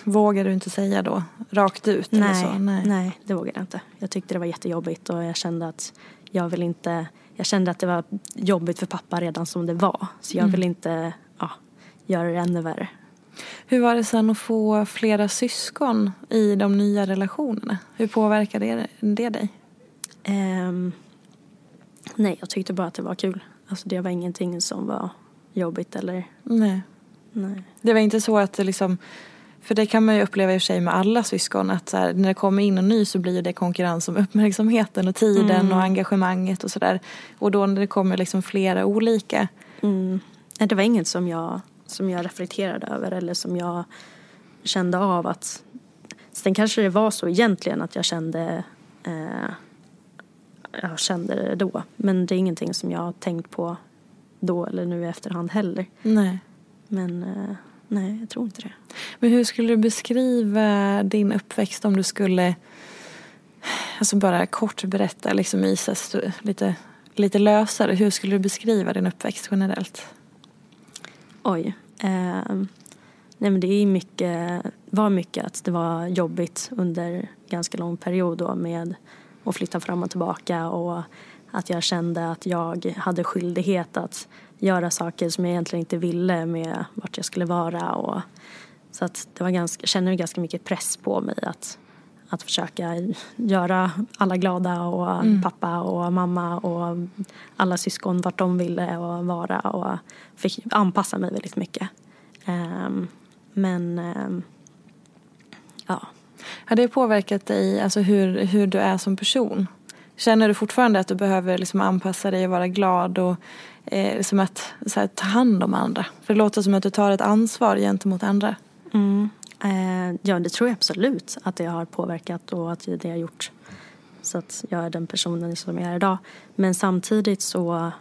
vågar du inte säga då? Rakt ut eller Nej, så? nej. det vågade jag inte. Jag tyckte det var jättejobbigt och jag kände att jag vill inte, jag kände att det var jobbigt för pappa redan som det var. Så jag vill inte ja, göra det ännu värre. Hur var det sen att få flera syskon i de nya relationerna? Hur påverkade det, dig? Ehm, nej, jag tyckte bara att det var kul. Alltså det var ingenting som var jobbigt eller Nej. nej. Det var inte så att det liksom för det kan man ju uppleva i och för sig med alla syskon att här, när det kommer in en ny så blir det konkurrens om uppmärksamheten och tiden och engagemanget och sådär. Och då när det kommer liksom flera olika. Mm. Det var inget som jag, som jag reflekterade över eller som jag kände av att Sen kanske det var så egentligen att jag kände eh, Jag kände det då men det är ingenting som jag har tänkt på då eller nu i efterhand heller. Nej. Men eh, nej, jag tror inte det. Men hur skulle du beskriva din uppväxt om du skulle alltså bara kort berätta liksom i lite, lite lösare. Hur skulle du beskriva din uppväxt generellt? Oj. Eh, nej men det är mycket, var mycket att det var jobbigt under ganska lång period då med att flytta fram och tillbaka och att jag kände att jag hade skyldighet att göra saker som jag egentligen inte ville med vart jag skulle vara och så att det var ganska, jag kände ganska mycket press på mig att, att försöka göra alla glada och pappa och mamma och alla syskon vart de ville och vara och fick anpassa mig väldigt mycket. Ehm, men ehm, ja, Har det påverkat dig, alltså hur, hur du är som person? Känner du fortfarande att du behöver liksom anpassa dig och vara glad och eh, som att så här, ta hand om andra? För det låter som att du tar ett ansvar gentemot andra. Mm. Eh, ja, det tror jag absolut att det har påverkat och att det har gjort så att jag är den personen som jag är idag. Men samtidigt så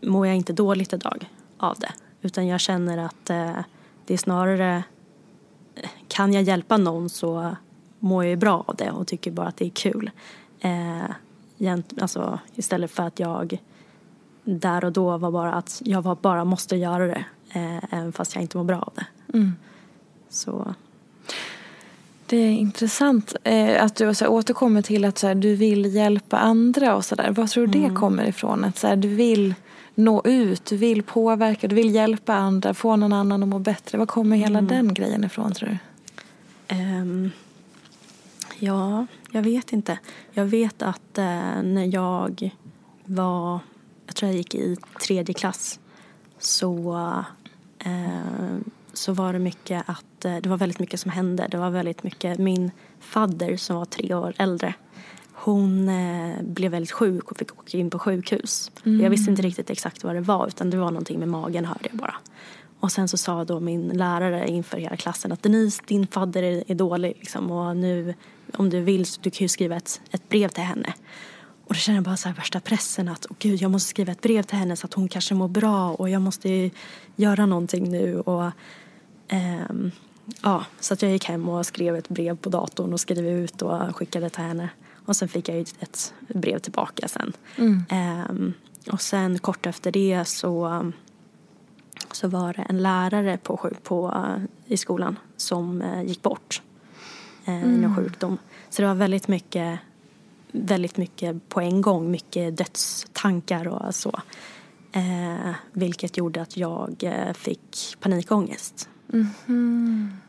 mår jag inte dåligt idag av det. Utan jag känner att eh, det är snarare eh, kan jag hjälpa någon så mår jag ju bra av det och tycker bara att det är kul. Eh, alltså, istället för att jag där och då var bara att jag var bara måste göra det eh, även fast jag inte mår bra av det. Så Det är intressant eh, att du så här, återkommer till att så här, du vill hjälpa andra och sådär. Vad tror du det kommer ifrån? Att så här, du vill nå ut, du vill påverka, du vill hjälpa andra, få någon annan att må bättre. Var kommer hela den grejen ifrån tror du? Ehm, ja, jag vet inte. Jag vet att eh, när jag var, jag tror jag gick i tredje klass, så, eh, så var det mycket att, eh, det var väldigt mycket som hände. Det var väldigt mycket, min fadder som var tre år äldre, hon eh, blev väldigt sjuk och fick åka in på sjukhus. Jag visste inte riktigt exakt vad det var utan det var någonting med magen hörde jag bara. Och sen så sa då min lärare inför hela klassen att Denise, din fadder är, är dålig liksom, och nu om du vill så du kan ju skriva ett, ett brev till henne. Och då kände jag bara så här värsta pressen att oh, gud, jag måste skriva ett brev till henne så att hon kanske mår bra och jag måste ju göra någonting nu. Och, ehm, ja, så att jag gick hem och skrev ett brev på datorn och skrev ut och skickade till henne. Och sen fick jag ett brev tillbaka sen. Ehm, och sen kort efter det så så var det en lärare på, på, i skolan som eh, gick bort eh, i någon sjukdom. Så det var väldigt mycket, väldigt mycket på en gång, mycket dödstankar och så. Eh, vilket gjorde att jag eh, fick panikångest.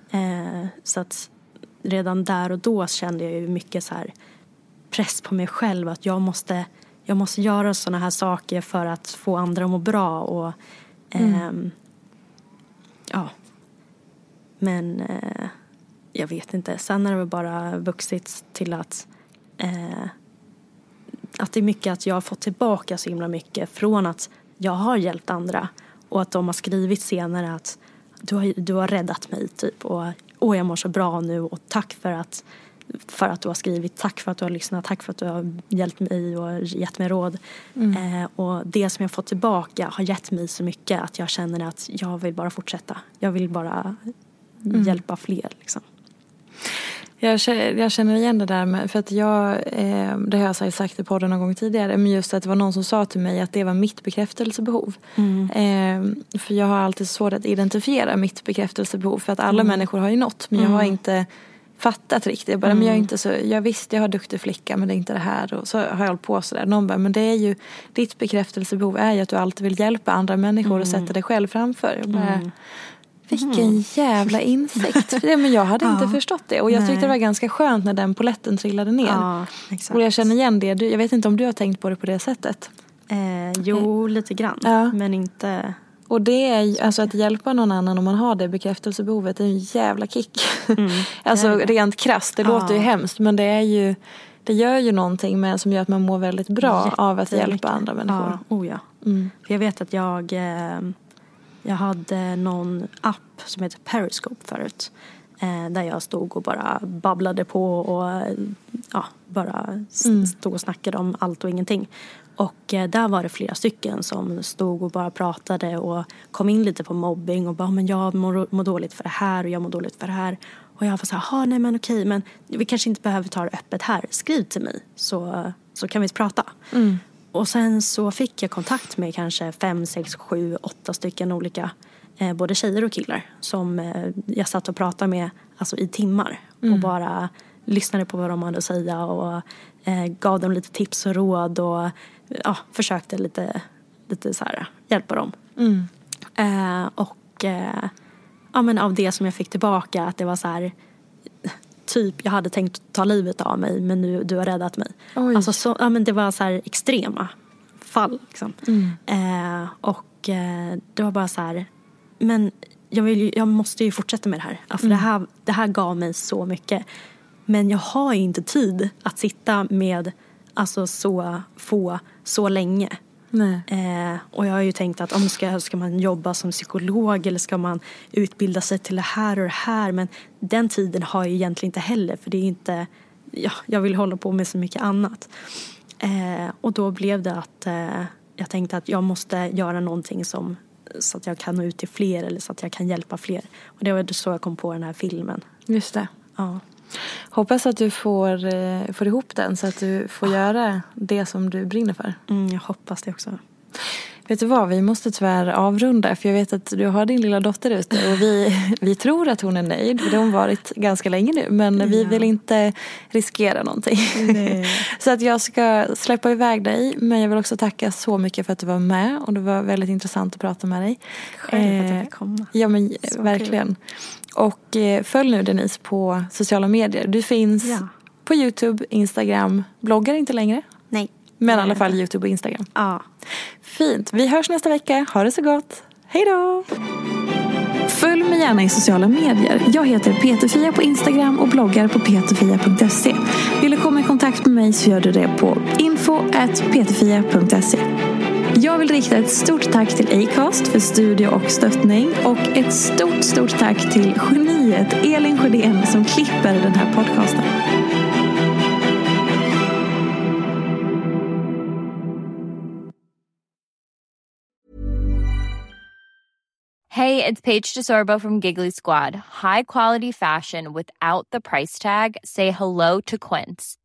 Eh, så att redan där och då kände jag ju mycket så här press på mig själv att jag måste, jag måste göra sådana här saker för att få andra att må bra och ehm, ja. Men eh, jag vet inte. Sen har det bara vuxit till att eh, att det är mycket att jag har fått tillbaka så himla mycket från att jag har hjälpt andra och att de har skrivit senare att du har, du har räddat mig typ och åh jag mår så bra nu och tack för att för att du har skrivit, tack för att du har lyssnat, tack för att du har hjälpt mig och gett mig råd. Mm. Eh, och det som jag fått tillbaka har gett mig så mycket att jag känner att jag vill bara fortsätta. Jag vill bara mm. hjälpa fler liksom. Jag känner, jag känner igen det där med, för att jag, eh, det har jag sagt i podden någon gång tidigare, men just att det var någon som sa till mig att det var mitt bekräftelsebehov. Mm. Eh, för jag har alltid svårt att identifiera mitt bekräftelsebehov för att alla mm. människor har ju något men jag har mm. inte fattat riktigt. Jag bara, mm. men jag är mm. inte så, jag visst jag har duktig flicka men det är inte det här. Och så har jag hållit på sådär. Någon bara, men det är ju, ditt bekräftelsebehov är ju att du alltid vill hjälpa andra människor mm. och sätta dig själv framför. Jag bara, mm. Vilken mm. jävla insikt. ja, men jag hade [LAUGHS] ja. inte förstått det. Och jag Nej. tyckte det var ganska skönt när den poletten trillade ner. Ja, och jag känner igen det. Jag vet inte om du har tänkt på det på det sättet. Eh, jo, lite grann. Ja. Men inte och det är alltså att hjälpa någon annan om man har det bekräftelsebehovet är en jävla kick. Mm, [LAUGHS] alltså rent krasst, det låter ju hemskt men det är ju det gör ju någonting med, som gör att man mår väldigt bra av att hjälpa andra människor. Ja, oh ja. Mm. För jag vet att jag, eh, jag hade någon app som heter Periscope förut. Eh, där jag stod och bara babblade på och ja, bara mm. stod och snackade om allt och ingenting. Och eh, där var det flera stycken som stod och bara pratade och kom in lite på mobbing och bara men jag mår, mår dåligt för det här och jag mår dåligt för det här. Och jag var så här, nej men okej men vi kanske inte behöver ta det öppet här. Skriv till mig så, så kan vi prata. Mm. Och sen så fick jag kontakt med kanske fem, sex, sju, åtta stycken olika eh, både tjejer och killar som eh, jag satt och pratade med alltså, i timmar mm. och bara lyssnade på vad de hade att säga och eh, gav dem lite tips och råd och ja, försökte lite, lite så här, hjälpa dem. Mm. Eh, och eh, ja, men av det som jag fick tillbaka att det var så här typ jag hade tänkt ta livet av mig men nu du har räddat mig. Alltså så, ja, men det var så här extrema fall. Liksom. Mm. Eh, och eh, det var bara så här, men jag, vill, jag måste ju fortsätta med det här. För mm. det här. Det här gav mig så mycket. Men jag har inte tid att sitta med alltså, så få så länge. Eh, och jag har ju tänkt att om ska, ska man jobba som psykolog eller ska man utbilda sig till det här och det här. Men den tiden har jag egentligen inte heller för det är inte, ja, jag vill hålla på med så mycket annat. Eh, och då blev det att eh, jag tänkte att jag måste göra någonting som så att jag kan nå ut till fler eller så att jag kan hjälpa fler. Och det var så jag kom på den här filmen. Just det. Ja. Hoppas att du får, eh, får ihop den så att du får göra det som du brinner för. Mm, jag hoppas det också. Vet du vad, vi måste tyvärr avrunda för jag vet att du har din lilla dotter ute och vi, vi tror att hon är nöjd. Det har hon varit ganska länge nu men ja. vi vill inte riskera någonting. [LAUGHS] så att jag ska släppa iväg dig men jag vill också tacka så mycket för att du var med och det var väldigt intressant att prata med dig. Själv att jag fick komma. Ja men så verkligen. Kul. Och eh, följ nu Denise på sociala medier. Du finns ja. på Youtube, Instagram, bloggar inte längre? Nej. Men i alla fall Youtube och Instagram. Ja. Fint. Vi hörs nästa vecka. Ha det så gott. Hej då! Följ mig gärna i sociala medier. Jag heter Peterfia på Instagram och bloggar på peterfia.se. Vill du komma i kontakt med mig så gör du det på info.peterfia.se. Jag vill rikta ett stort tack till Acast för studio och stöttning och ett stort, stort tack till geniet Elin Sjödén som klipper den här podcasten. Hej, det är Paige DeSorbo från Giggly Squad. High quality fashion without the price tag. Say hello to Quince.